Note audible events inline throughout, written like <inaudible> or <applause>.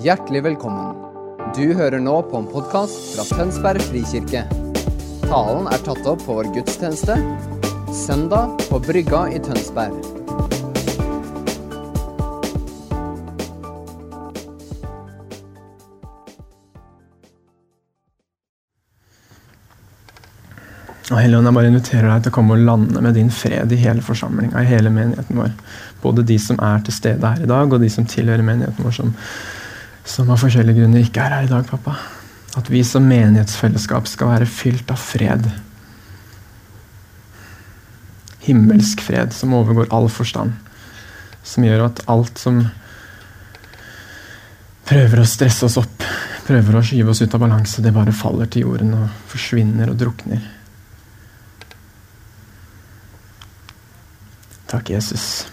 Hjertelig velkommen. Du hører nå på en podkast fra Tønsberg frikirke. Talen er tatt opp på vår gudstjeneste søndag på Brygga i Tønsberg. Og Helligånd, jeg bare inviterer deg til å komme og lande med din fred i hele forsamlinga, i hele menigheten vår. Både de som er til stede her i dag, og de som tilhører menigheten vår, som, som av forskjellige grunner ikke er her i dag, pappa. At vi som menighetsfellesskap skal være fylt av fred. Himmelsk fred som overgår all forstand. Som gjør at alt som prøver å stresse oss opp, prøver å skyve oss ut av balanse, det bare faller til jorden og forsvinner og drukner. Takk, Jesus,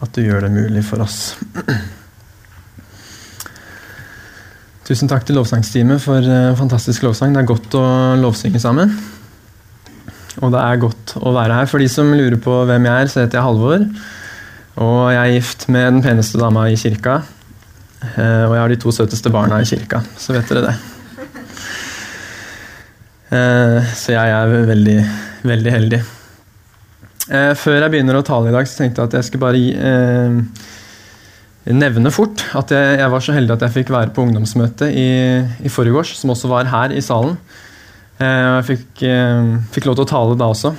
at du gjør det mulig for oss. Tusen takk til lovsangsteamet for uh, fantastisk lovsang. Det er godt å lovsynge sammen. Og det er godt å være her. For de som lurer på hvem jeg er, så heter jeg Halvor. Og jeg er gift med den peneste dama i kirka. Uh, og jeg har de to søteste barna i kirka, så vet dere det. Uh, så jeg er veldig, veldig heldig. Eh, før jeg begynner å tale i dag, så tenkte jeg at jeg skulle bare eh, nevne fort at jeg, jeg, var så heldig at jeg fikk være på ungdomsmøte i, i forgårs, som også var her i salen. Eh, jeg fikk, eh, fikk, lov til å tale da også.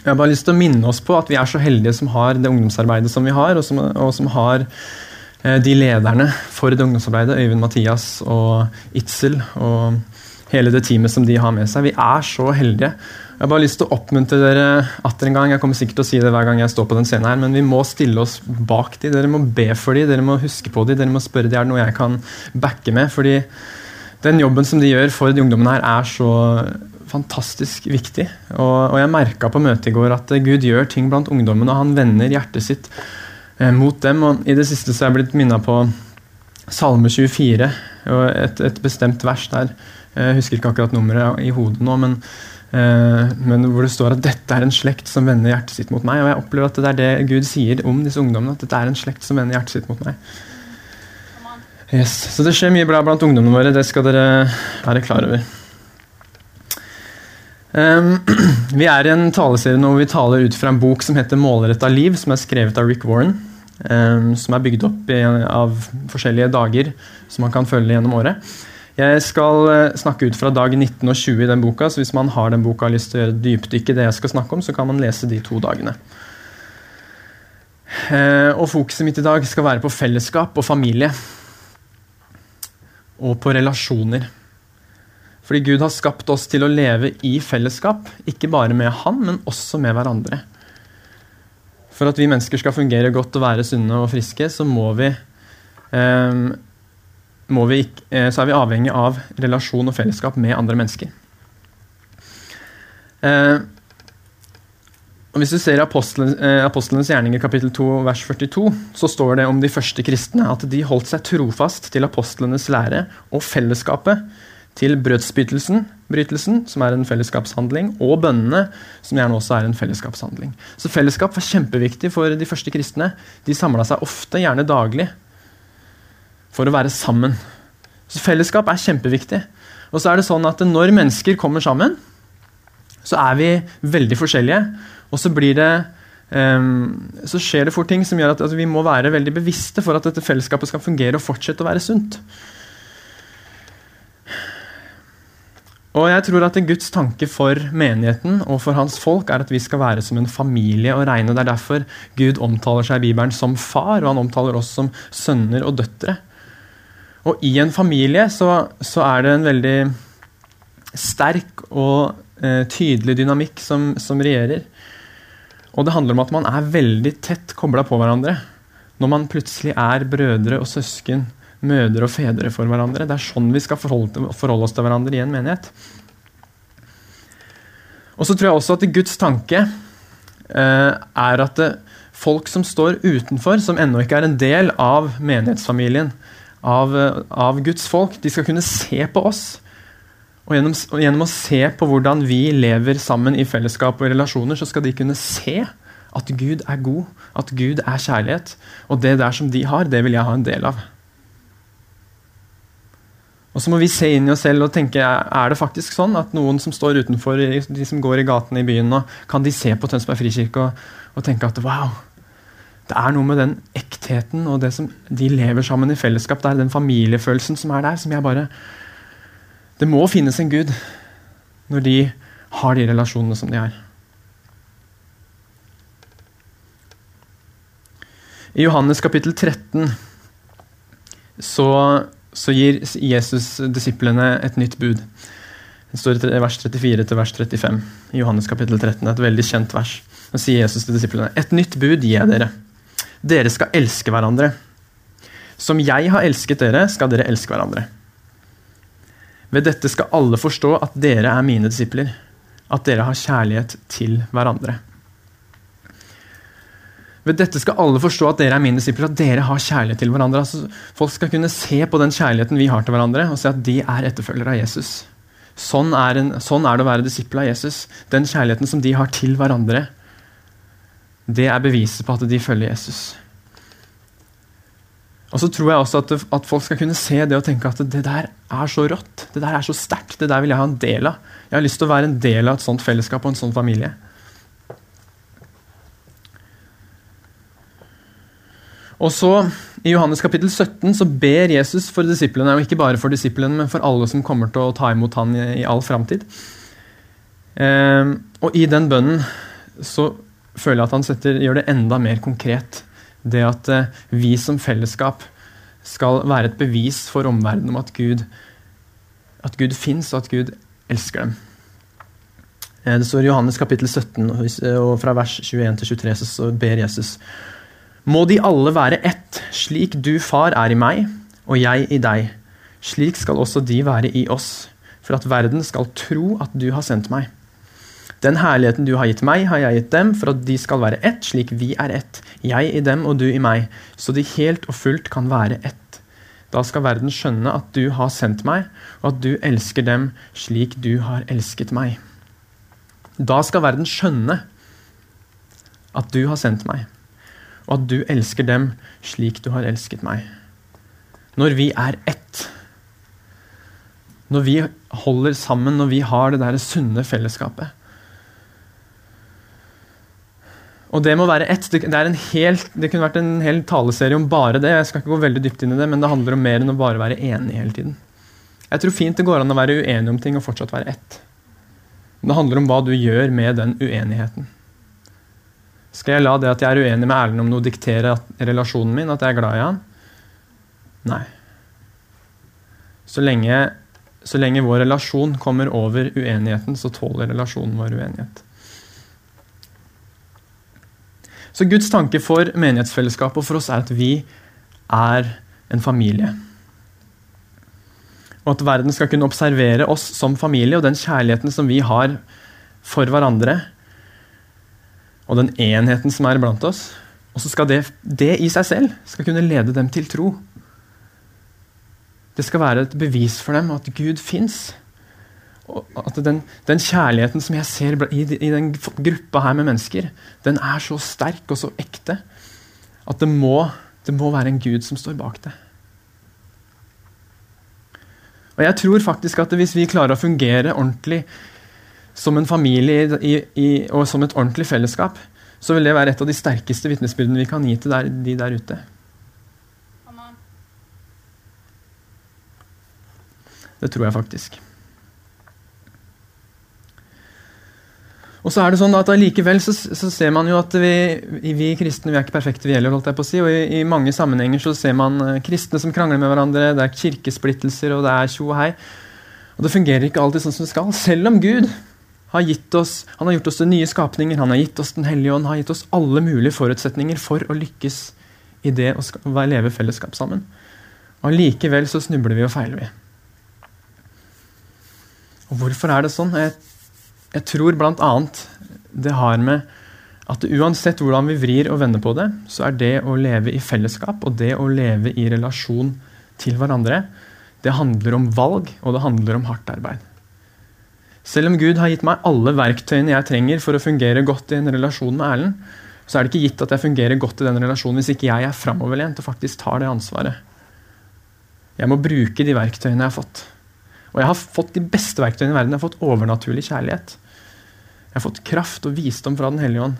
Jeg har bare lyst til å minne oss på at vi er så heldige som har det ungdomsarbeidet som vi har, og som, og som har eh, de lederne for det ungdomsarbeidet, Øyvind Mathias og Itzel og hele det teamet som de har med seg. Vi er så heldige. Jeg har bare lyst til å oppmuntre dere atter en gang. Jeg kommer sikkert til å si det hver gang jeg står på den scenen her, men vi må stille oss bak de. Dere må be for de, dere må huske på de, dere må spørre de er det noe jeg kan backe med. fordi den jobben som de gjør for de ungdommene her, er så fantastisk viktig. Og, og jeg merka på møtet i går at Gud gjør ting blant ungdommene, og han vender hjertet sitt eh, mot dem. og I det siste så er jeg blitt minna på Salme 24, og et, et bestemt vers der. Jeg husker ikke akkurat nummeret i hodet nå, men men hvor det står at dette er en slekt som vender hjertet sitt mot meg. Og jeg opplever at det er det Gud sier om disse ungdommene. At dette er en slekt som vender hjertet sitt mot meg. Yes. Så det skjer mye bra blant ungdommene våre. Det skal dere være klar over. Um, <clears throat> vi er i en taleserie nå hvor vi taler ut fra en bok som heter 'Målretta liv', som er skrevet av Rick Warren. Um, som er bygd opp i, av forskjellige dager som man kan følge gjennom året. Jeg skal eh, snakke ut fra dag 19 og 20 i den boka, så hvis man har den boka og har lyst til å gjøre dypdykk i det jeg skal snakke om, så kan man lese de to dagene. Eh, og Fokuset mitt i dag skal være på fellesskap og familie. Og på relasjoner. Fordi Gud har skapt oss til å leve i fellesskap, ikke bare med Han, men også med hverandre. For at vi mennesker skal fungere godt og være sunne og friske, så må vi eh, vi, eh, så er vi avhengig av relasjon og fellesskap med andre mennesker. Eh, og hvis du ser Apostlenes, eh, gjerninger kapittel 2 vers 42, så står det om de første kristne at de holdt seg trofast til apostlenes lære og fellesskapet, til brødsbytelsen, brytelsen, som er en fellesskapshandling, og bønnene, som gjerne også er en fellesskapshandling. Så fellesskap var kjempeviktig for de første kristne. De samla seg ofte, gjerne daglig, for å være sammen. Så Fellesskap er kjempeviktig. Og så er det sånn at Når mennesker kommer sammen, så er vi veldig forskjellige. Og så det um, så skjer det fort ting som gjør at, at vi må være veldig bevisste for at dette fellesskapet skal fungere og fortsette å være sunt. Og jeg tror at Guds tanke for menigheten og for hans folk er at vi skal være som en familie og regne. Det er derfor Gud omtaler seg i Bibelen som far, og han omtaler oss som sønner og døtre. Og i en familie så, så er det en veldig sterk og eh, tydelig dynamikk som, som, regjerer. Og det handler om at man er veldig tett kobla på hverandre. Når man plutselig er brødre og søsken, mødre og fedre for hverandre. Det er sånn vi skal forholde, forholde oss til hverandre i en menighet. Og så tror jeg også at Guds tanke eh, er at det, folk som står utenfor, som ennå ikke er en del av menighetsfamilien, av, av, Guds folk. De skal kunne se på oss. Og gjennom, og gjennom, å se på hvordan vi lever sammen i fellesskap og relasjoner, så skal de kunne se At Gud er god, at Gud er kjærlighet. Og det der som de har, det vil jeg ha en del av. Og så må vi se inn i oss selv og tenke er det faktisk sånn at noen som står utenfor, de som går i gatene i byen nå, kan de se på Tønsberg frikirke og, og, tenke at wow, det er noe med den ektheten og det som de lever sammen i fellesskap der, den familiefølelsen som er der, som jeg bare Det må finnes en Gud når de har de relasjonene som de er. I Johannes kapittel 13 så så gir Jesus disiplene et nytt bud. Det står i vers 34 til vers 35 i Johannes kapittel 13. Et veldig kjent vers. Da sier Jesus til disiplene.: Et nytt bud gir jeg dere. Dere skal elske hverandre. Som jeg har elsket dere, skal dere elske hverandre. Ved dette skal alle forstå at dere er mine disipler. At dere har kjærlighet til hverandre. Ved dette skal alle forstå at dere er mine disipler, at dere har kjærlighet til hverandre. Altså, folk skal kunne se på den kjærligheten vi har til hverandre, og se at de er etterfølgere av Jesus. Sånn er, en, sånn er det å være disippel av Jesus. Den kjærligheten som de har til hverandre, det er beviset på at de følger Jesus. Og så tror jeg også at, at, folk skal kunne se det og tenke at det der er så rått. Det der er så sterkt. Det der vil jeg ha en del av. Jeg har lyst til å være en del av et sånt fellesskap og en sånn familie. Og så I Johannes kapittel 17 så ber Jesus for disiplene, og ikke bare for disiplene, men for alle som kommer til å ta imot han i, i all framtid. Eh, og i den bønnen så føler jeg at han setter, gjør det enda mer konkret. Det at eh, vi som fellesskap skal være et bevis for omverdenen om at Gud, at Gud fins, og at Gud elsker dem. Eh, det står i Johannes kapittel 17, og fra vers 21 til 23 så ber Jesus må de alle være ett, slik du, far, er i meg, og jeg i deg. Slik skal også de være i oss, for at verden skal tro at du har sendt meg. Den herligheten du har gitt meg, har jeg gitt dem, for at de skal være ett, slik vi er ett, jeg i dem og du i meg, så de helt og fullt kan være ett. Da skal verden skjønne at du har sendt meg, og at du elsker dem slik du har elsket meg. Da skal verden skjønne at du har sendt meg og at du elsker dem slik du har elsket meg. Når vi er ett, når vi holder sammen, når vi har det der sunne fellesskapet. Og det må være ett. Det, helt, det, kunne vært en hel taleserie om bare det. Jeg skal ikke gå veldig dypt inn i det, men det handler om mer enn å bare være enig hele tiden. Jeg tror fint det går an å være uenig om ting og fortsatt være ett. Men det handler om hva du gjør med den uenigheten. Skal jeg la det at jeg er uenig med Erlend om noe diktere relasjonen min, at jeg er glad i han? Nei. Så lenge, så lenge vår relasjon kommer over uenigheten, så tåler relasjonen vår uenighet. Så Guds tanke for menighetsfellesskapet og for oss er at vi er en familie. Og at verden skal kunne observere oss som familie og den kjærligheten som vi har for hverandre, og den enheten som er blant oss. Og så skal det, det i seg selv skal kunne lede dem til tro. Det skal være et bevis for dem at Gud fins. At den, den, kjærligheten som jeg ser i, i, den gruppa her med mennesker, den er så sterk og så ekte at det må, det må være en Gud som står bak det. Og jeg tror faktisk at hvis vi klarer å fungere ordentlig som en familie i, i, og som et ordentlig fellesskap, så vil det være et av de sterkeste vitnesbyrdene vi kan gi til der, de der ute. Det tror jeg faktisk. Så er det sånn at Allikevel så, så, ser man jo at vi, vi, kristne vi er ikke perfekte, vi heller. holdt jeg på å si, og i, i, mange sammenhenger så ser man uh, kristne som krangler med hverandre, det er kirkesplittelser og det er tjo og hei. Og det fungerer ikke alltid sånn som det skal. Selv om Gud har gitt oss, han har gjort oss til nye skapninger, han har gitt oss Den hellige ånd, har gitt oss alle mulige forutsetninger for å lykkes i det å leve fellesskap sammen. Og Likevel så snubler vi og feiler vi. Og Hvorfor er det sånn? Jeg, jeg tror bl.a. det har med at uansett hvordan vi vrir og vender på det, så er det å leve i fellesskap og det å leve i relasjon til hverandre, det handler om valg, og det handler om hardt arbeid. Selv om Gud har gitt meg alle verktøyene jeg trenger for å fungere godt i en relasjon med Erlend, så er det ikke gitt at jeg fungerer godt i den relasjonen hvis ikke jeg er framoverlent og faktisk tar det ansvaret. Jeg må bruke de verktøyene jeg har fått. Og jeg har fått de beste verktøyene i verden. Jeg har fått overnaturlig kjærlighet. Jeg har fått kraft og visdom fra Den hellige ånd.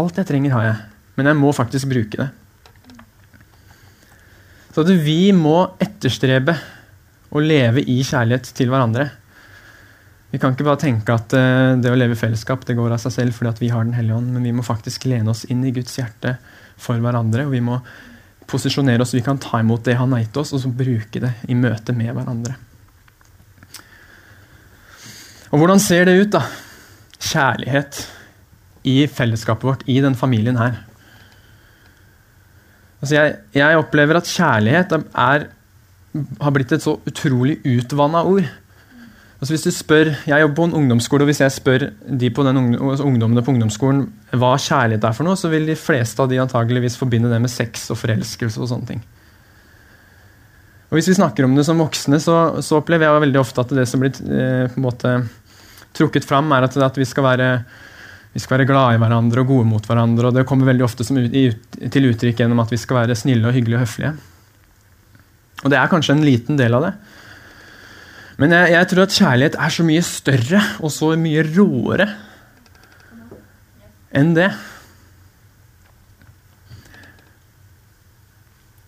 Alt jeg trenger, har jeg. Men jeg må faktisk bruke det. Så at vi må etterstrebe å leve i kjærlighet til hverandre. Vi kan ikke bare tenke at uh, det å leve i fellesskap det går av seg selv fordi vi har Den hellige ånd, men vi må faktisk lene oss inn i Guds hjerte for hverandre. og Vi må posisjonere oss, vi kan ta imot det Han har gitt oss, og så bruke det i møte med hverandre. Og Hvordan ser det ut, da? Kjærlighet i fellesskapet vårt, i den familien her. Altså jeg, jeg opplever at kjærlighet er, har blitt et så utrolig utvanna ord. Altså hvis du spør, Jeg jobber på en ungdomsskole, og hvis jeg spør de på den altså ungdommene på ungdomsskolen hva kjærlighet er for noe, så vil de fleste av de antageligvis forbinde det med sex og forelskelse. og sånne ting. Og Hvis vi snakker om det som voksne, så, så opplever jeg veldig ofte at det som blir eh, på en måte trukket fram, er at, at vi, skal være, vi skal være glade i hverandre og gode mot hverandre. og Det kommer veldig ofte i, til uttrykk gjennom at vi skal være snille og hyggelige og høflige. Og det er kanskje en liten del av det. Men jeg, jeg, tror at kjærlighet er så mye større og så mye råere enn det.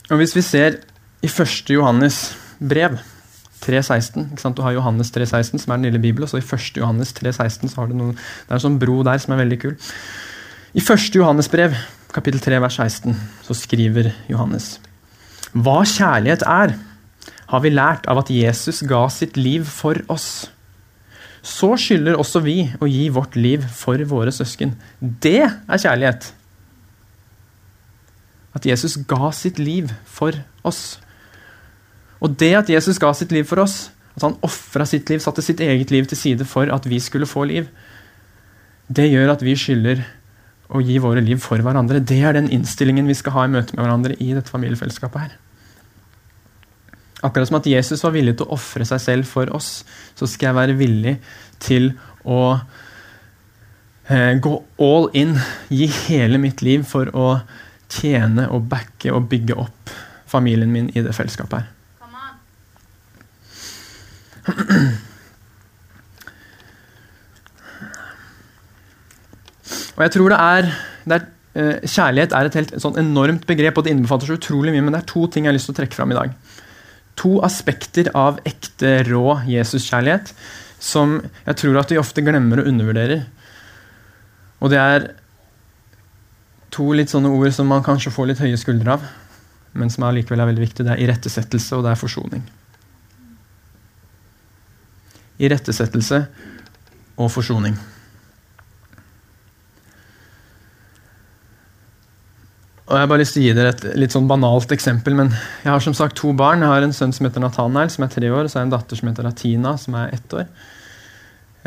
Og Hvis vi ser i 1. Johannes brev 3.16 Du har Johannes 3.16, som er den lille Bibelen, og så i 1. Johannes 3.16 så har du noen, det er en sånn bro der som er veldig kul. I 1. Johannes brev, kapittel 3, vers 16, så skriver Johannes Hva kjærlighet er, har vi lært av at Jesus ga sitt liv for oss. Så skylder også vi å gi vårt liv for våre søsken. Det er kjærlighet. At Jesus ga sitt liv for oss. Og det at Jesus ga sitt liv for oss, at han ofra sitt liv, satte sitt eget liv til side for at vi skulle få liv, det gjør at vi skylder å gi våre liv for hverandre. Det er den innstillingen vi skal ha i møte med hverandre i dette familiefellesskapet her. Akkurat som at Jesus var villig til å ofre seg selv for oss, så skal jeg være villig til å eh, gå all in, gi hele mitt liv for å tjene og backe og bygge opp familien min i det fellesskapet her. Og jeg tror det er, det er uh, Kjærlighet er et helt sånn enormt begrep, og det innbefatter så utrolig mye, men det er to ting jeg har lyst til å trekke fram i dag to aspekter av ekte, rå Jesuskjærlighet som jeg tror at vi ofte glemmer og undervurderer. Og det er to litt sånne ord som man kanskje får litt høye skuldre av, men som allikevel er veldig viktige. Det er irettesettelse, og det er forsoning. Irettesettelse og forsoning. Og Jeg bare lyst til å gi dere et litt sånn banalt eksempel. men Jeg har som sagt to barn. Jeg har en sønn som heter Nathanael, som er tre år, og så har jeg en datter som heter Latina, som er ett år.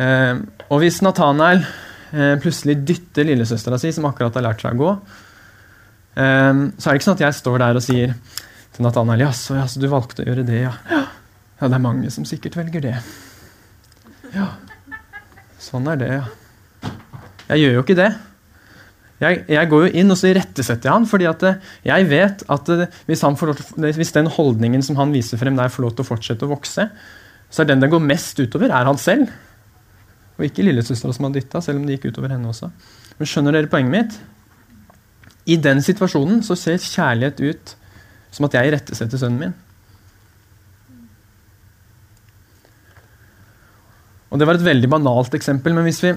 Eh, og hvis Nathanael eh, plutselig dytter lillesøstera si, som akkurat har lært seg å gå, eh, så er det ikke sånn at jeg står der og sier til Nathanael jaså, jaså, du valgte å gjøre det, ja. Ja, det er mange som sikkert velger det. Ja. Sånn er det, ja. Jeg gjør jo ikke det. Jeg, jeg, går jo inn og så irettesetter han, fordi at eh, jeg vet at eh, hvis, til, hvis, den holdningen som han viser frem der, får lov til å fortsette å vokse, så er den det går mest utover, er han selv. Og ikke lillesøstera som har dytta, selv om det gikk utover henne også. Men skjønner dere poenget mitt? I den situasjonen så ser kjærlighet ut som at jeg irettesetter sønnen min. Og Det var et veldig banalt eksempel, men hvis vi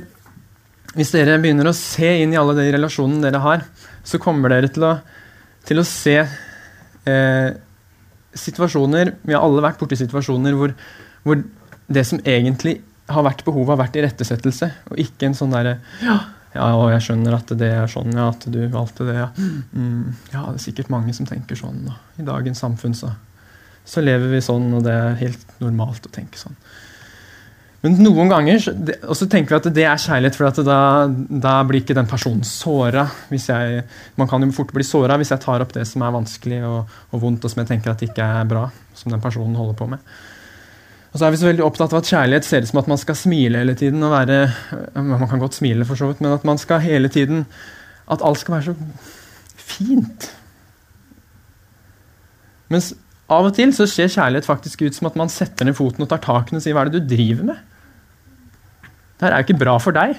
hvis dere begynner å se inn i alle de relasjonene dere har, så kommer dere til å, til å se eh, situasjoner Vi har alle vært borti situasjoner hvor, hvor, det som egentlig har vært behovet, har vært irettesettelse, og ikke en sånn derre ja, ja, jeg skjønner at det er sånn, ja, at du valgte det. Ja, mm, ja det er sikkert mange som tenker sånn. Og I dagens samfunn så, så lever vi sånn, og det er helt normalt å tenke sånn. Men noen ganger og så tenker vi at det er kjærlighet, for da, da, blir ikke den personen såra. Man kan jo fort bli såra hvis jeg tar opp det som er vanskelig og, og, vondt, og som jeg tenker at ikke er bra, som den personen holder på med. Og så er vi så veldig opptatt av at kjærlighet ser ut som at man skal smile hele tiden. og være, Man kan godt smile, for så vidt, men at man skal hele tiden at alt skal være så fint. Mens av og til så ser kjærlighet faktisk ut som at man setter ned foten og tar taken og sier 'hva er det du driver med'? Det her er jo ikke bra for deg,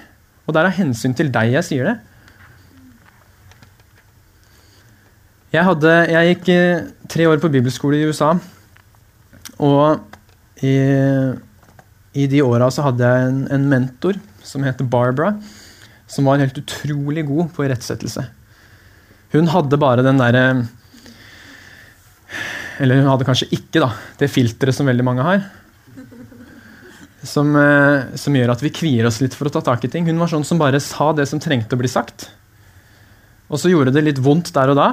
og det er av hensyn til deg jeg sier det. Jeg, hadde, jeg gikk eh, tre år på bibelskole i USA, og i, i de åra så hadde jeg en, en mentor som heter Barbara, som var helt utrolig god på irettsettelse. Hun hadde bare den derre Eller hun hadde kanskje ikke da, det filteret som veldig mange har. Som, eh, som, gjør at vi kvier oss litt for å ta tak i ting. Hun var sånn som bare sa det som trengte å bli sagt. Og så gjorde det litt vondt der og da,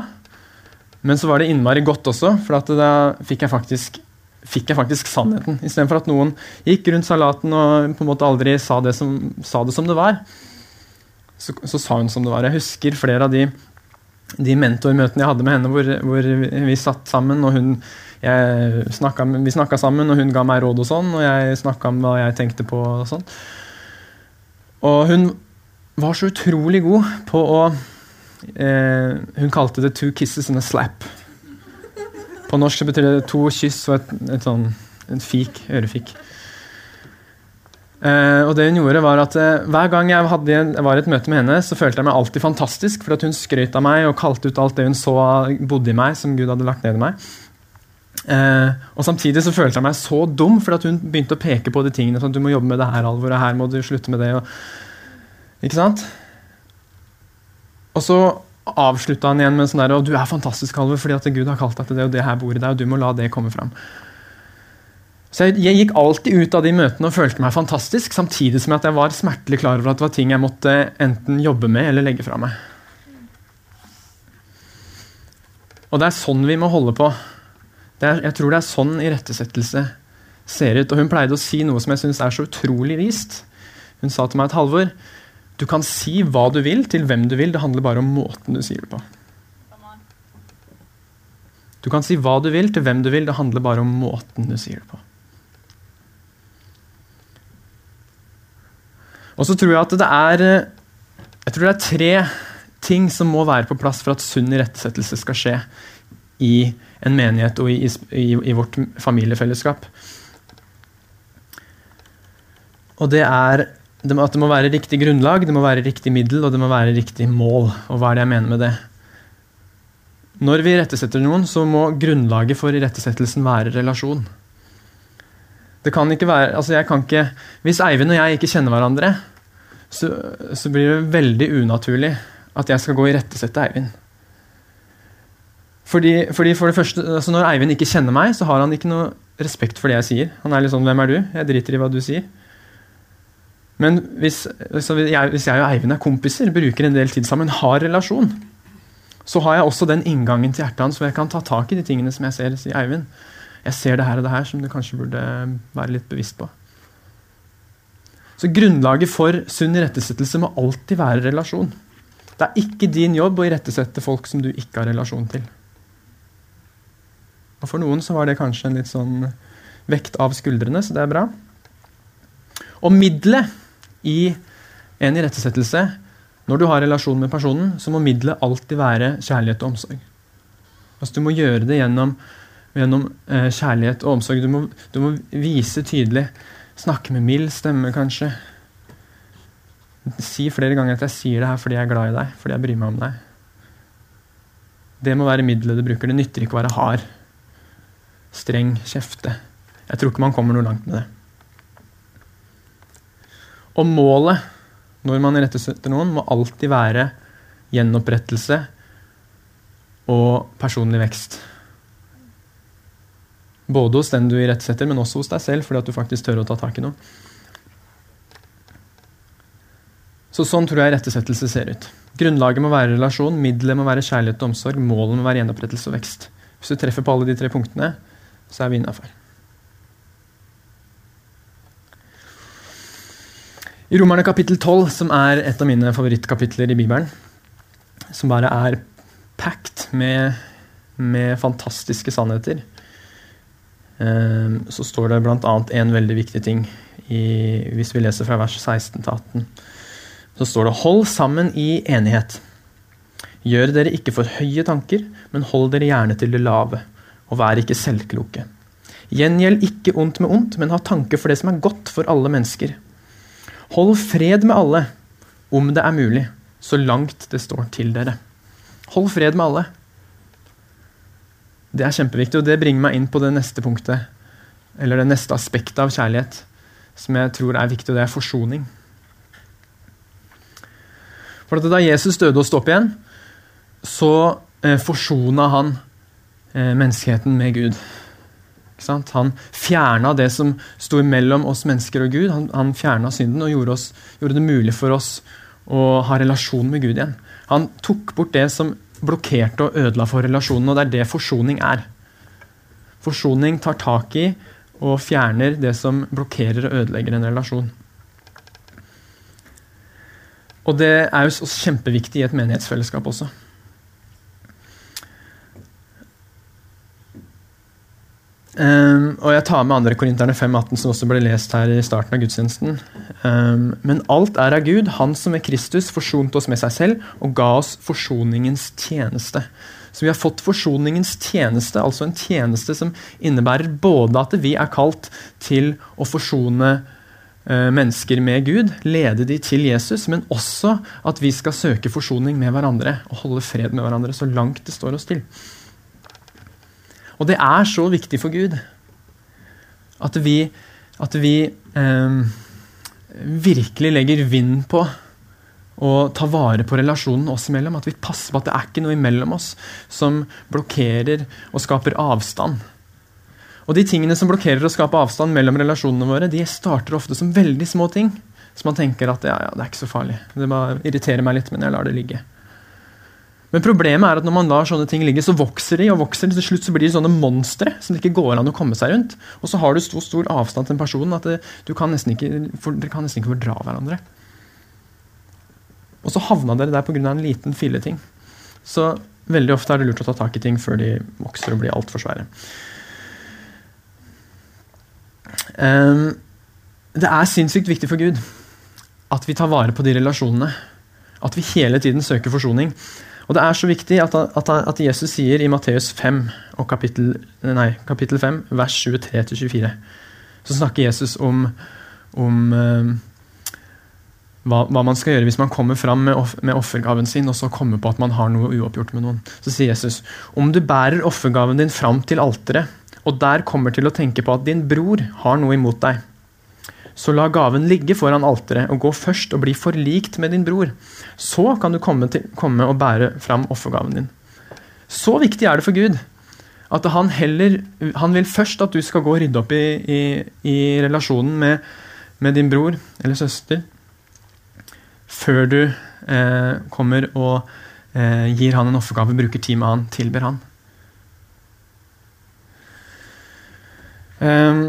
men så var det innmari godt også, for da fikk jeg faktisk, fikk jeg faktisk sannheten. Istedenfor at noen gikk rundt salaten og på en måte aldri sa det som, sa det, som det var. Så, så, sa hun som det var. Jeg husker flere av de de mentormøtene jeg hadde med henne, hvor, hvor vi satt sammen og hun, snakket, Vi snakka sammen, og hun ga meg råd og sånn, og jeg snakka om hva jeg tenkte på. Og sånn. Og hun var så utrolig god på å eh, Hun kalte det 'two kisses and a slap'. På norsk betyr det to kyss og et, et sånn, en fik, ørefik. Uh, og det hun gjorde var at uh, Hver gang jeg, hadde, jeg var i et møte med henne, så følte jeg meg alltid fantastisk, for at hun skrøt av meg og kalte ut alt det hun så bodde i meg, som Gud hadde lagt ned i meg. Uh, og Samtidig så følte jeg meg så dum, for at hun begynte å peke på de tingene. sånn, 'Du må jobbe med det her, Alvor, og her må du slutte med det.' Og, ikke sant? Og så avslutta han igjen med sånn der, og 'Du er fantastisk, Alvor, fordi at Gud har kalt deg til det, og det her bor i deg, og du må la det komme fram.' Så jeg, jeg, gikk alltid ut av de møtene og følte meg fantastisk, samtidig som at jeg var smertelig klar over at det var ting jeg måtte enten jobbe med eller legge fra meg. Og det er sånn vi må holde på. Er, jeg tror det er sånn irettesettelse ser ut. Og hun pleide å si noe som jeg syns er så utrolig vist. Hun sa til meg et halvår du kan si hva du vil til hvem du vil, det handler bare om måten du sier det på. Du kan si hva du vil til hvem du vil, det handler bare om måten du sier det på. Og så tror jeg at det er eh, jeg tror det er tre ting som må være på plass for at sunn irettesettelse skal skje i en menighet og i, i, i, vårt familiefellesskap. Og det er at det må være riktig grunnlag, det må være riktig middel og det må være riktig mål. Og hva er det jeg mener med det? Når vi irettesetter noen, så må grunnlaget for irettesettelsen være relasjon. Det kan ikke være, altså jeg kan ikke, Hvis Eivind og jeg ikke kjenner hverandre, så, så blir det veldig unaturlig at jeg skal gå i rettesette Eivind. Fordi, fordi, for det første, altså Når Eivind ikke kjenner meg, så har han ikke noe respekt for det jeg sier. Han er litt sånn 'Hvem er du?' Jeg driter i hva du sier. Men hvis, jeg, hvis jeg og Eivind er kompiser, bruker en del tid sammen, har relasjon, så har jeg også den inngangen til hjertet hans hvor jeg kan ta tak i de tingene som jeg ser. sier Eivind, jeg ser det her og det her som du kanskje burde være litt bevisst på. Så Grunnlaget for sunn irettesettelse må alltid være relasjon. Det er ikke din jobb å irettesette folk som du ikke har relasjon til. Og For noen så var det kanskje en litt sånn vekt av skuldrene, så det er bra. Og middelet i en irettesettelse, når du har relasjon med personen, så må middelet alltid være kjærlighet og omsorg. Altså Du må gjøre det gjennom gjennom eh, kjærlighet og omsorg. Du må, du må, vise tydelig. Snakke med mild stemme, kanskje. Si flere ganger at jeg sier det her fordi jeg er glad i deg, fordi jeg bryr meg om deg. Det må være middelet du bruker. Det nytter ikke å være hard. Streng, kjefte. Jeg tror ikke man kommer noe langt med det. Og målet når man irettesetter noen, må alltid være gjenopprettelse og personlig vekst. Både hos den du irettsetter, men også hos deg selv, fordi at du faktisk tør å ta tak i noe. Så Sånn tror jeg rettesettelse ser ut. Grunnlaget må være relasjon, middelet må være kjærlighet og omsorg, målet må være gjenopprettelse og vekst. Hvis du treffer på alle de tre punktene, så er vi innafor. I Romerne kapittel 12, som er et av mine favorittkapitler i Bibelen, som bare er packed med, med fantastiske sannheter, så står det bl.a. en veldig viktig ting i, hvis vi leser fra vers 16 til 18. Så står det 'hold sammen i enighet'. Gjør dere ikke for høye tanker, men hold dere gjerne til det lave, og vær ikke selvkloke. Gjengjeld ikke ondt med ondt, men ha tanke for det som er godt for alle mennesker. Hold fred med alle, om det er mulig, så langt det står til dere. Hold fred med alle. Det er kjempeviktig, og det bringer meg inn på det neste punktet, eller det neste aspektet av kjærlighet, som jeg tror er viktig, og det er forsoning. For Da Jesus døde og sto opp igjen, så eh, forsona han eh, menneskeheten med Gud. Han fjerna det som sto mellom oss mennesker og Gud. Han, han fjerna synden og gjorde, oss, gjorde, det mulig for oss å ha relasjon med Gud igjen. Han tok bort det som blokkerte og ødela for relasjonen, og det er det forsoning er. Forsoning tar tak i og fjerner det som blokkerer og ødelegger en relasjon. Og det er jo kjempeviktig i et menighetsfellesskap også. Um, og jeg tar med 2. Korinterne 5,18, som også ble lest her i starten av gudstjenesten. Um, men alt er av Gud, Han som med Kristus forsonte oss med seg selv og ga oss forsoningens tjeneste. Så vi har fått forsoningens tjeneste, altså en tjeneste som innebærer både at vi er kalt til å forsone uh, mennesker med Gud, lede de til Jesus, men også at vi skal søke forsoning med hverandre og holde fred med hverandre så langt det står oss til. Og det er så viktig for Gud at vi, at vi eh, virkelig legger vind på å ta vare på relasjonen oss imellom. At vi passer på at det er ikke noe imellom oss som blokkerer og skaper avstand. Og de tingene som blokkerer og skaper avstand mellom relasjonene våre, de starter ofte som veldig små ting. Så man tenker at ja, ja, det er ikke så farlig. Det bare irriterer meg litt, men jeg lar det ligge. Men problemet er at når man lar sånne ting ligge, så vokser de, og vokser til slutt så blir de sånne monstre som det ikke går an å komme seg rundt. Og så har du så stor avstand til en person at det, kan ikke, for, dere kan nesten ikke fordra hverandre. Og så havna dere der pga. en liten filleting. Så veldig ofte er det lurt å ta tak i ting før de vokser og blir altfor svære. Um, det er sinnssykt viktig for Gud at vi tar vare på de relasjonene. At vi hele tiden søker forsoning. Og Det er så viktig at, at, at Jesus sier i Matteus 5, og kapittel, nei, kapittel 5, vers 23-24, så snakker Jesus om, om uh, hva, hva, man skal gjøre hvis man kommer fram med, med, offergaven sin og så kommer på at man har noe uoppgjort med noen. Så sier Jesus om du bærer offergaven din fram til alteret, og der kommer til å tenke på at din bror har noe imot deg så la gaven ligge foran alteret og gå først og bli forlikt med din bror. Så kan du komme, til, komme og bære fram offergaven din. Så viktig er det for Gud at han heller Han vil først at du skal gå og rydde opp i, i, i relasjonen med, med, din bror eller søster, før du eh, kommer og eh, gir han en offergave, bruker tid med han, tilber han. Um,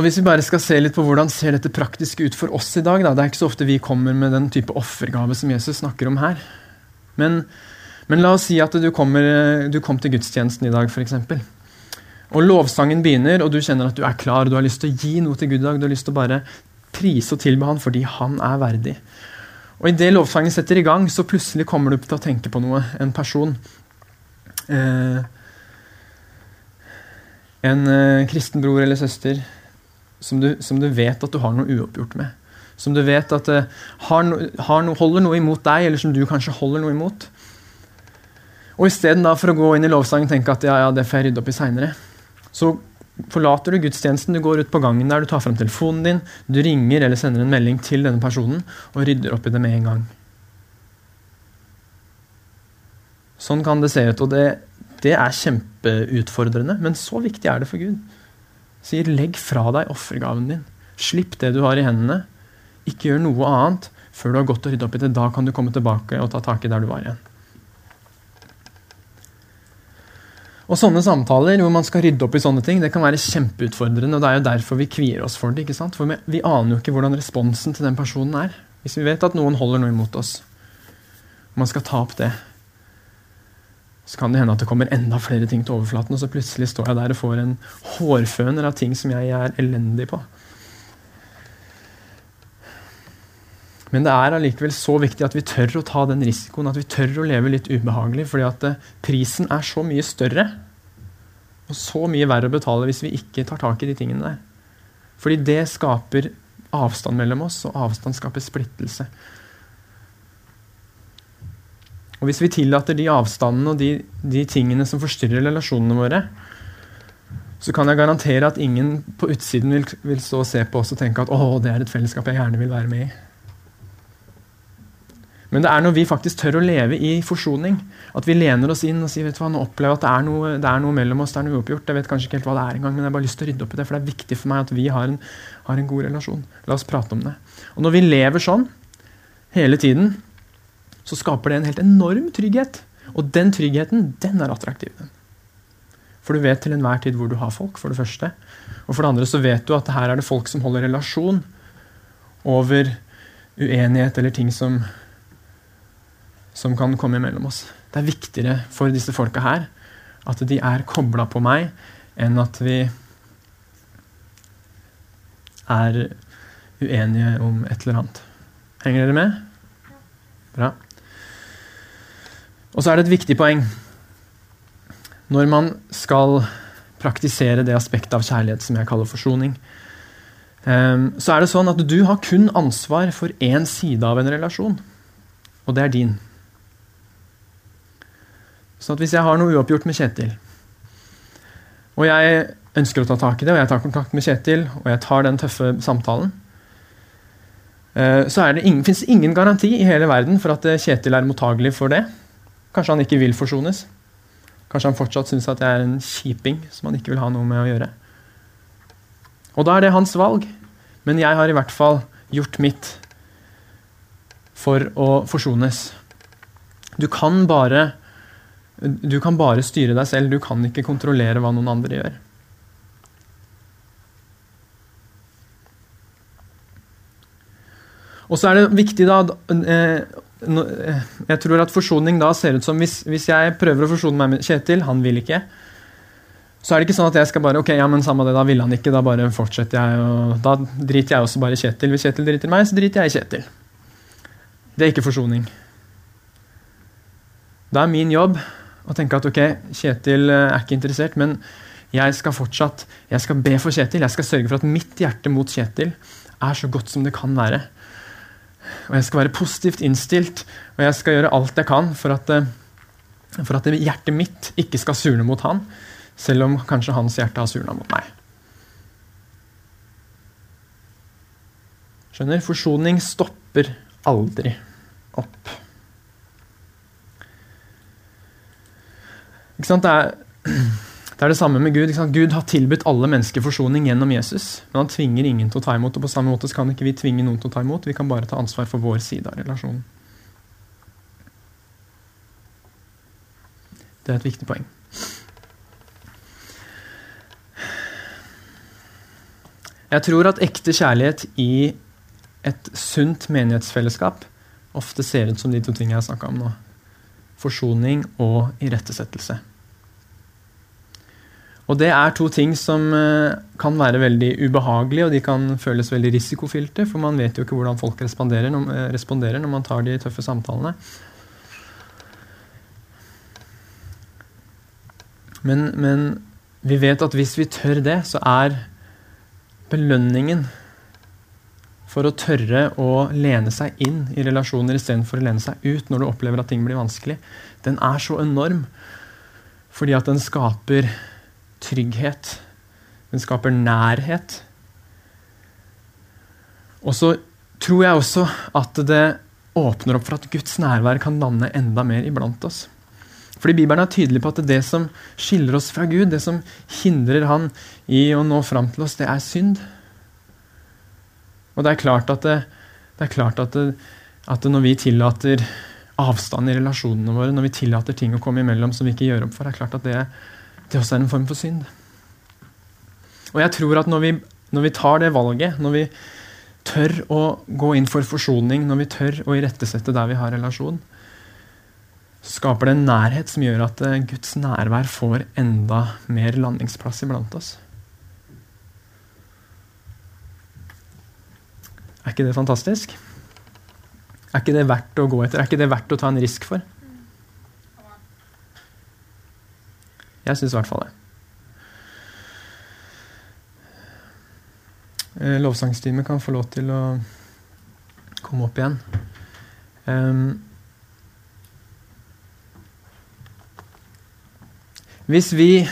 Og Hvis vi bare skal se litt på hvordan ser dette praktisk ut for oss i dag da, Det er ikke så ofte vi kommer med den type offergave som Jesus snakker om her. Men, men la oss si at du, kommer, du kom til gudstjenesten i dag, f.eks. Og lovsangen begynner, og du kjenner at du er klar, du har lyst til å gi noe til Gud i dag. Du har lyst til å bare prise og tilbe Han fordi Han er verdig. Og Idet lovsangen setter i gang, så plutselig kommer du til å tenke på noe. En person. Eh, en eh, kristen bror eller søster som du, som du, vet at du har noe uoppgjort med. Som du vet at uh, har no, har no, holder noe imot deg, eller som du kanskje holder noe imot. Og Istedenfor å gå inn i lovsangen og tenke at ja, ja, det får jeg rydde opp i seinere, så forlater du gudstjenesten, du går ut på gangen der, du tar frem telefonen din, du ringer eller sender en melding til denne personen og rydder opp i det med en gang. Sånn kan det se ut, og det, det er kjempeutfordrende, men så viktig er det for Gud sier legg fra deg offergaven din. Slipp det du har i hendene. Ikke gjør noe annet før du har gått og ryddet opp i det. Da kan du komme tilbake og ta tak i der du var igjen. Og Sånne samtaler hvor man skal rydde opp i sånne ting, det kan være kjempeutfordrende. og Det er jo derfor vi kvier oss for det. ikke sant? For vi, aner jo ikke hvordan responsen til den personen er. Hvis vi vet at noen holder noe imot oss. Man skal ta opp det så kan det hende at det kommer enda flere ting til overflaten, og så plutselig står jeg der og får en hårføner av ting som jeg er elendig på. Men det er allikevel så viktig at vi tør å ta den risikoen, at vi tør å leve litt ubehagelig, fordi at eh, prisen er så mye større og så mye verre å betale hvis vi ikke tar tak i de tingene der. Fordi det skaper avstand mellom oss, og avstand skaper splittelse. Og Hvis vi tillater de avstandene og de, de tingene som forstyrrer relasjonene våre, så kan jeg garantere at ingen på utsiden vil, vil stå og se på oss og tenke at å, det er et fellesskap jeg gjerne vil være med i. Men det er når vi faktisk tør å leve i forsoning, at vi lener oss inn og sier vet du hva, nå opplever jeg at det er, noe, det er noe mellom oss, det er noe uoppgjort. Jeg vet kanskje ikke helt hva det er engang, men jeg har bare lyst til å rydde opp i det, for det er viktig for meg at vi har en, har en god relasjon. La oss prate om det. Og når vi lever sånn hele tiden, så skaper det en helt enorm trygghet. Og den tryggheten, den er attraktiv. For du vet til enhver tid hvor du har folk, for det første. Og for det andre så vet du at her er det folk som holder relasjon over uenighet eller ting som som kan komme imellom oss. Det er viktigere for disse folka her at de er kobla på meg, enn at vi er uenige om et eller annet. Henger dere med? Bra. Og så er det et viktig poeng. Når man skal praktisere det aspektet av kjærlighet som jeg kaller forsoning, ehm, så er det sånn at du har kun ansvar for én side av en relasjon, og det er din. Så hvis jeg har noe uoppgjort med Kjetil, og jeg ønsker å ta tak i det, og jeg tar kontakt med Kjetil, og jeg tar den tøffe samtalen, eh, så fins det ingen garanti i hele verden for at eh, Kjetil er mottagelig for det. Kanskje han ikke vil forsones. Kanskje han fortsatt syns at jeg er en kjiping som han ikke vil ha noe med å gjøre. Og da er det hans valg. Men jeg har i hvert fall gjort mitt for å forsones. Du kan bare du kan bare styre deg selv, du kan ikke kontrollere hva noen andre gjør. Og så er det viktig da eh, eh, Jeg tror at forsoning da ser ut som hvis, hvis jeg prøver å forsone meg med Kjetil, han vil ikke. Så er det ikke sånn at jeg skal bare ok, ja, men samme det, da vil han ikke, da bare fortsetter jeg. og Da driter jeg også bare i Kjetil. Hvis Kjetil driter meg, så driter jeg i Kjetil. Det er ikke forsoning. Da er min jobb å tenke at ok, Kjetil eh, er ikke interessert, men jeg skal fortsatt jeg skal be for Kjetil. Jeg skal sørge for at mitt hjerte mot Kjetil er så godt som det kan være. Og jeg skal være positivt innstilt, og jeg skal gjøre alt jeg kan for at, eh, for at hjertet mitt ikke skal surne mot han, selv om kanskje hans hjerte har surna mot meg. Skjønner? Forsoning stopper aldri opp. Ikke sant? Det er, det, er, det samme med Gud. Gud har tilbudt alle mennesker forsoning gjennom Jesus. Men han tvinger ingen til å ta imot. Og på samme måte kan ikke vi tvinge noen til å ta imot. Vi kan bare ta ansvar for vår side av relasjonen. Det er et viktig poeng. Jeg tror at ekte kjærlighet i et sunt menighetsfellesskap ofte ser ut som de to tingene jeg har snakka om nå. Forsoning og irettesettelse. Og det er to ting som eh, kan være veldig ubehagelige, og de kan føles veldig risikofylte, for man vet jo ikke hvordan folk eh, responderer når man tar de tøffe samtalene. Men, men, vi vet at hvis vi tør det, så er belønningen for å tørre å lene seg inn i relasjoner istedenfor å lene seg ut når du opplever at ting blir vanskelig, den er så enorm fordi at den skaper trygghet. Den skaper nærhet. Og så tror jeg også at det åpner opp for at Guds nærvær kan lande enda mer iblant oss. Fordi Bibelen er tydelig på at det som skiller oss fra Gud, det som hindrer Han i å nå fram til oss, det er synd. Og det er klart at, det, det er klart at, det, at når vi tillater avstand i relasjonene våre, når vi tillater ting å komme imellom som vi ikke gjør opp for, det er klart at det, det også er en form for synd. Og jeg tror at når vi, når vi tar det valget, når vi tør å gå inn for forsoning, når vi tør å irettesette der vi har relasjon, skaper det en nærhet som gjør at eh, Guds nærvær får enda mer landingsplass iblant oss. Er ikke det fantastisk? Er ikke det verdt å gå etter? Er ikke det verdt å ta en risk for? Jeg syns i hvert fall det. Eh, lovsangsteamet kan få lov til å komme opp igjen. Um, hvis vi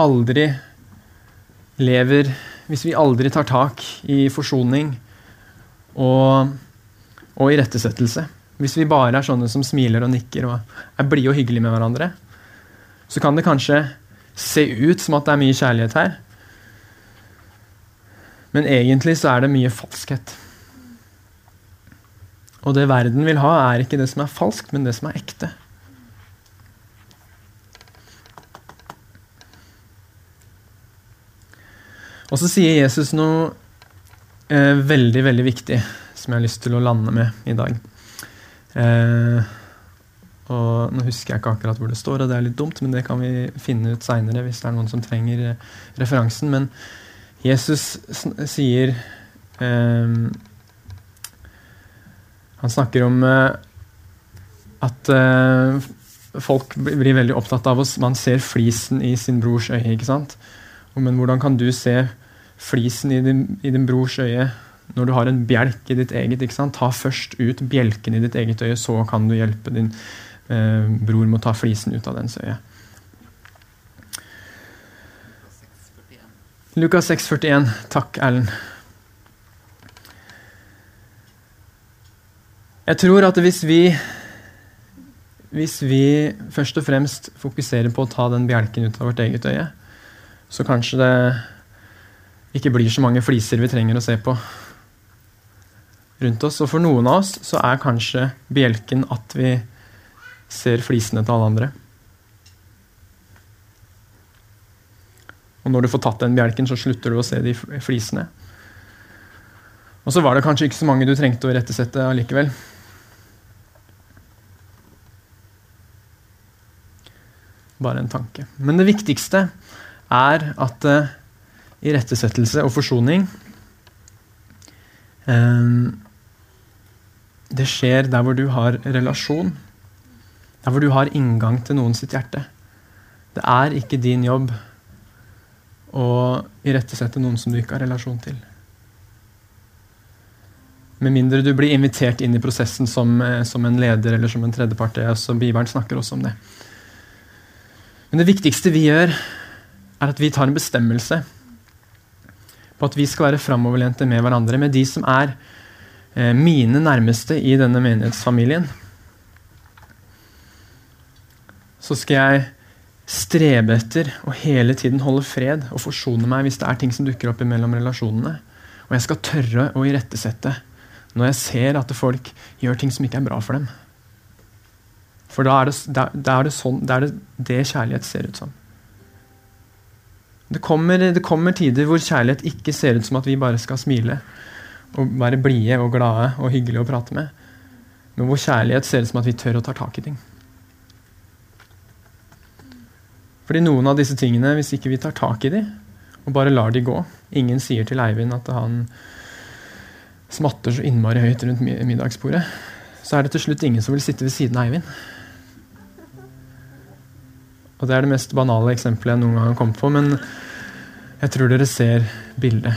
aldri lever Hvis vi aldri tar tak i forsoning og, og irettesettelse Hvis vi bare er sånne som smiler og nikker og er blide og hyggelige med hverandre, så kan det kanskje se ut som at det er mye kjærlighet her. Men egentlig så er det mye falskhet. Og det verden vil ha, er ikke det som er falskt, men det som er ekte. Og så sier Jesus noe eh, veldig, veldig viktig som jeg har lyst til å lande med i dag. Eh, og Nå husker jeg ikke akkurat hvor det står, og det er litt dumt, men det kan vi finne ut seinere hvis det er noen som trenger eh, referansen. Men Jesus sier eh, Han snakker om eh, at eh, folk blir veldig opptatt av oss. Man ser flisen i sin brors øye. ikke sant? Men hvordan kan du se flisen i din, i din brors øye når du har en bjelk i ditt eget? ikke sant? Ta først ut bjelken i ditt eget øye, så kan du hjelpe din bror må ta flisen ut av dens øye. Lukas 6,41. Takk, Erlend. Jeg tror at hvis vi hvis vi først og fremst fokuserer på å ta den bjelken ut av vårt eget øye, så kanskje det ikke blir så mange fliser vi trenger å se på rundt oss. Og for noen av oss så er kanskje bjelken at vi ser flisene til alle andre. Og når du får tatt den bjelken, så slutter du å se de flisene. Og så var det kanskje ikke så mange du trengte å rettesette allikevel. Bare en tanke. Men det viktigste er at uh, irettesettelse og forsoning um, Det skjer der hvor du har relasjon. Der hvor du har inngang til noen sitt hjerte. Det er ikke din jobb å irettesette noen som du ikke har relasjon til. Med mindre du blir invitert inn i prosessen som, eh, som en leder eller som en tredjepart. Så Bibelen snakker også om det. Men det viktigste vi gjør, er at vi tar en bestemmelse på at vi skal være framoverlente med hverandre, med de som er eh, mine nærmeste i denne menighetsfamilien. Så skal jeg strebe etter å hele tiden holde fred og forsone meg hvis det er ting som dukker opp mellom relasjonene. Og jeg skal tørre å irettesette når jeg ser at folk gjør ting som ikke er bra for dem. For da er det, da, da er det, sånn, da er det, det kjærlighet ser ut som. Det kommer, det kommer, tider hvor kjærlighet ikke ser ut som at vi bare skal smile og være blide og glade og hyggelige å prate med, men hvor kjærlighet ser ut som at vi tør å ta tak i ting. Fordi noen av disse tingene, hvis ikke vi tar tak i dem og bare lar de gå Ingen sier til Eivind at han smatter så innmari høyt rundt middagsbordet. Så er det til slutt ingen som vil sitte ved siden av Eivind. Og Det er det mest banale eksempelet jeg noen gang har kommet på, men jeg tror dere ser bildet.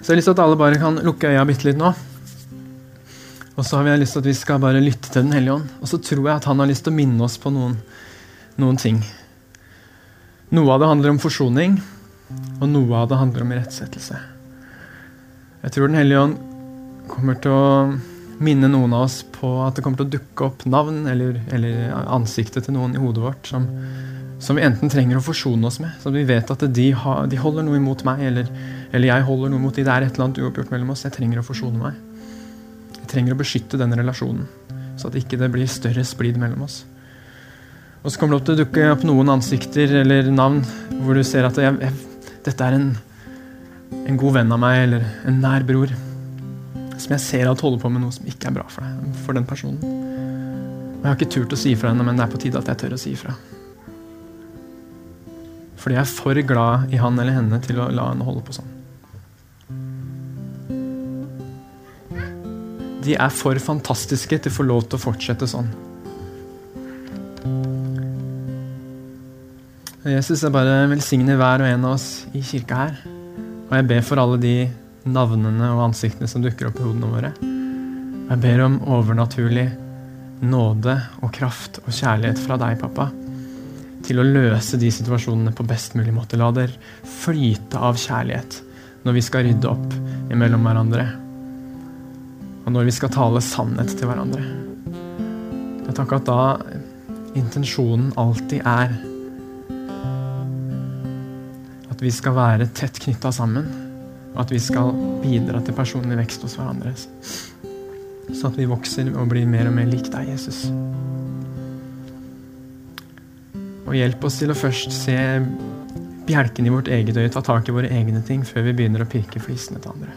Så jeg har lyst til at alle bare kan lukke øya bitte litt nå. Og så har vi lyst til at vi skal bare lytte til Den hellige ånd. Og så tror jeg at han har lyst til å minne oss på noen, noen ting. Noe av det handler om forsoning, og noe av det handler om irettsettelse. Jeg tror Den hellige ånd kommer til å minne noen av oss på at det kommer til å dukke opp navn eller, eller ansiktet til noen i hodet vårt som, som, vi enten trenger å forsone oss med. Så vi vet at de, ha, de holder noe imot meg, eller, eller, jeg holder noe imot de. Det er et eller annet uoppgjort mellom oss. Jeg trenger å forsone meg. Trenger å beskytte denne relasjonen, så at ikke det blir større splid mellom oss. Og så kommer det opp til å dukke opp noen ansikter eller navn hvor du ser at jeg, jeg, dette er en, en god venn av meg eller en nær bror som jeg ser at holder på med noe som ikke er bra for deg, for den personen. Og jeg har ikke turt å si ifra henne, men det er på tide at jeg tør å si ifra. Fordi jeg er for glad i han eller henne til å la henne holde på sånn. De er for fantastiske til å få lov til å fortsette sånn. Jesus, jeg bare velsigner hver og en av oss i kirka her. Og jeg ber for alle de navnene og ansiktene som dukker opp i hodene våre. Jeg ber om overnaturlig nåde og kraft og kjærlighet fra deg, pappa. Til å løse de situasjonene på best mulig måte. La det flyte av kjærlighet når vi skal rydde opp imellom hverandre. Og når vi skal tale sannhet til hverandre. Jeg takker at da intensjonen alltid er at vi skal være tett knytta sammen. Og at vi skal bidra til personlig vekst hos hverandre. Så at vi vokser og blir mer og mer lik deg, Jesus. Og hjelp oss til å først se bjelken i vårt eget øye, ta tak i våre egne ting, før vi begynner å pirke flisene til andre.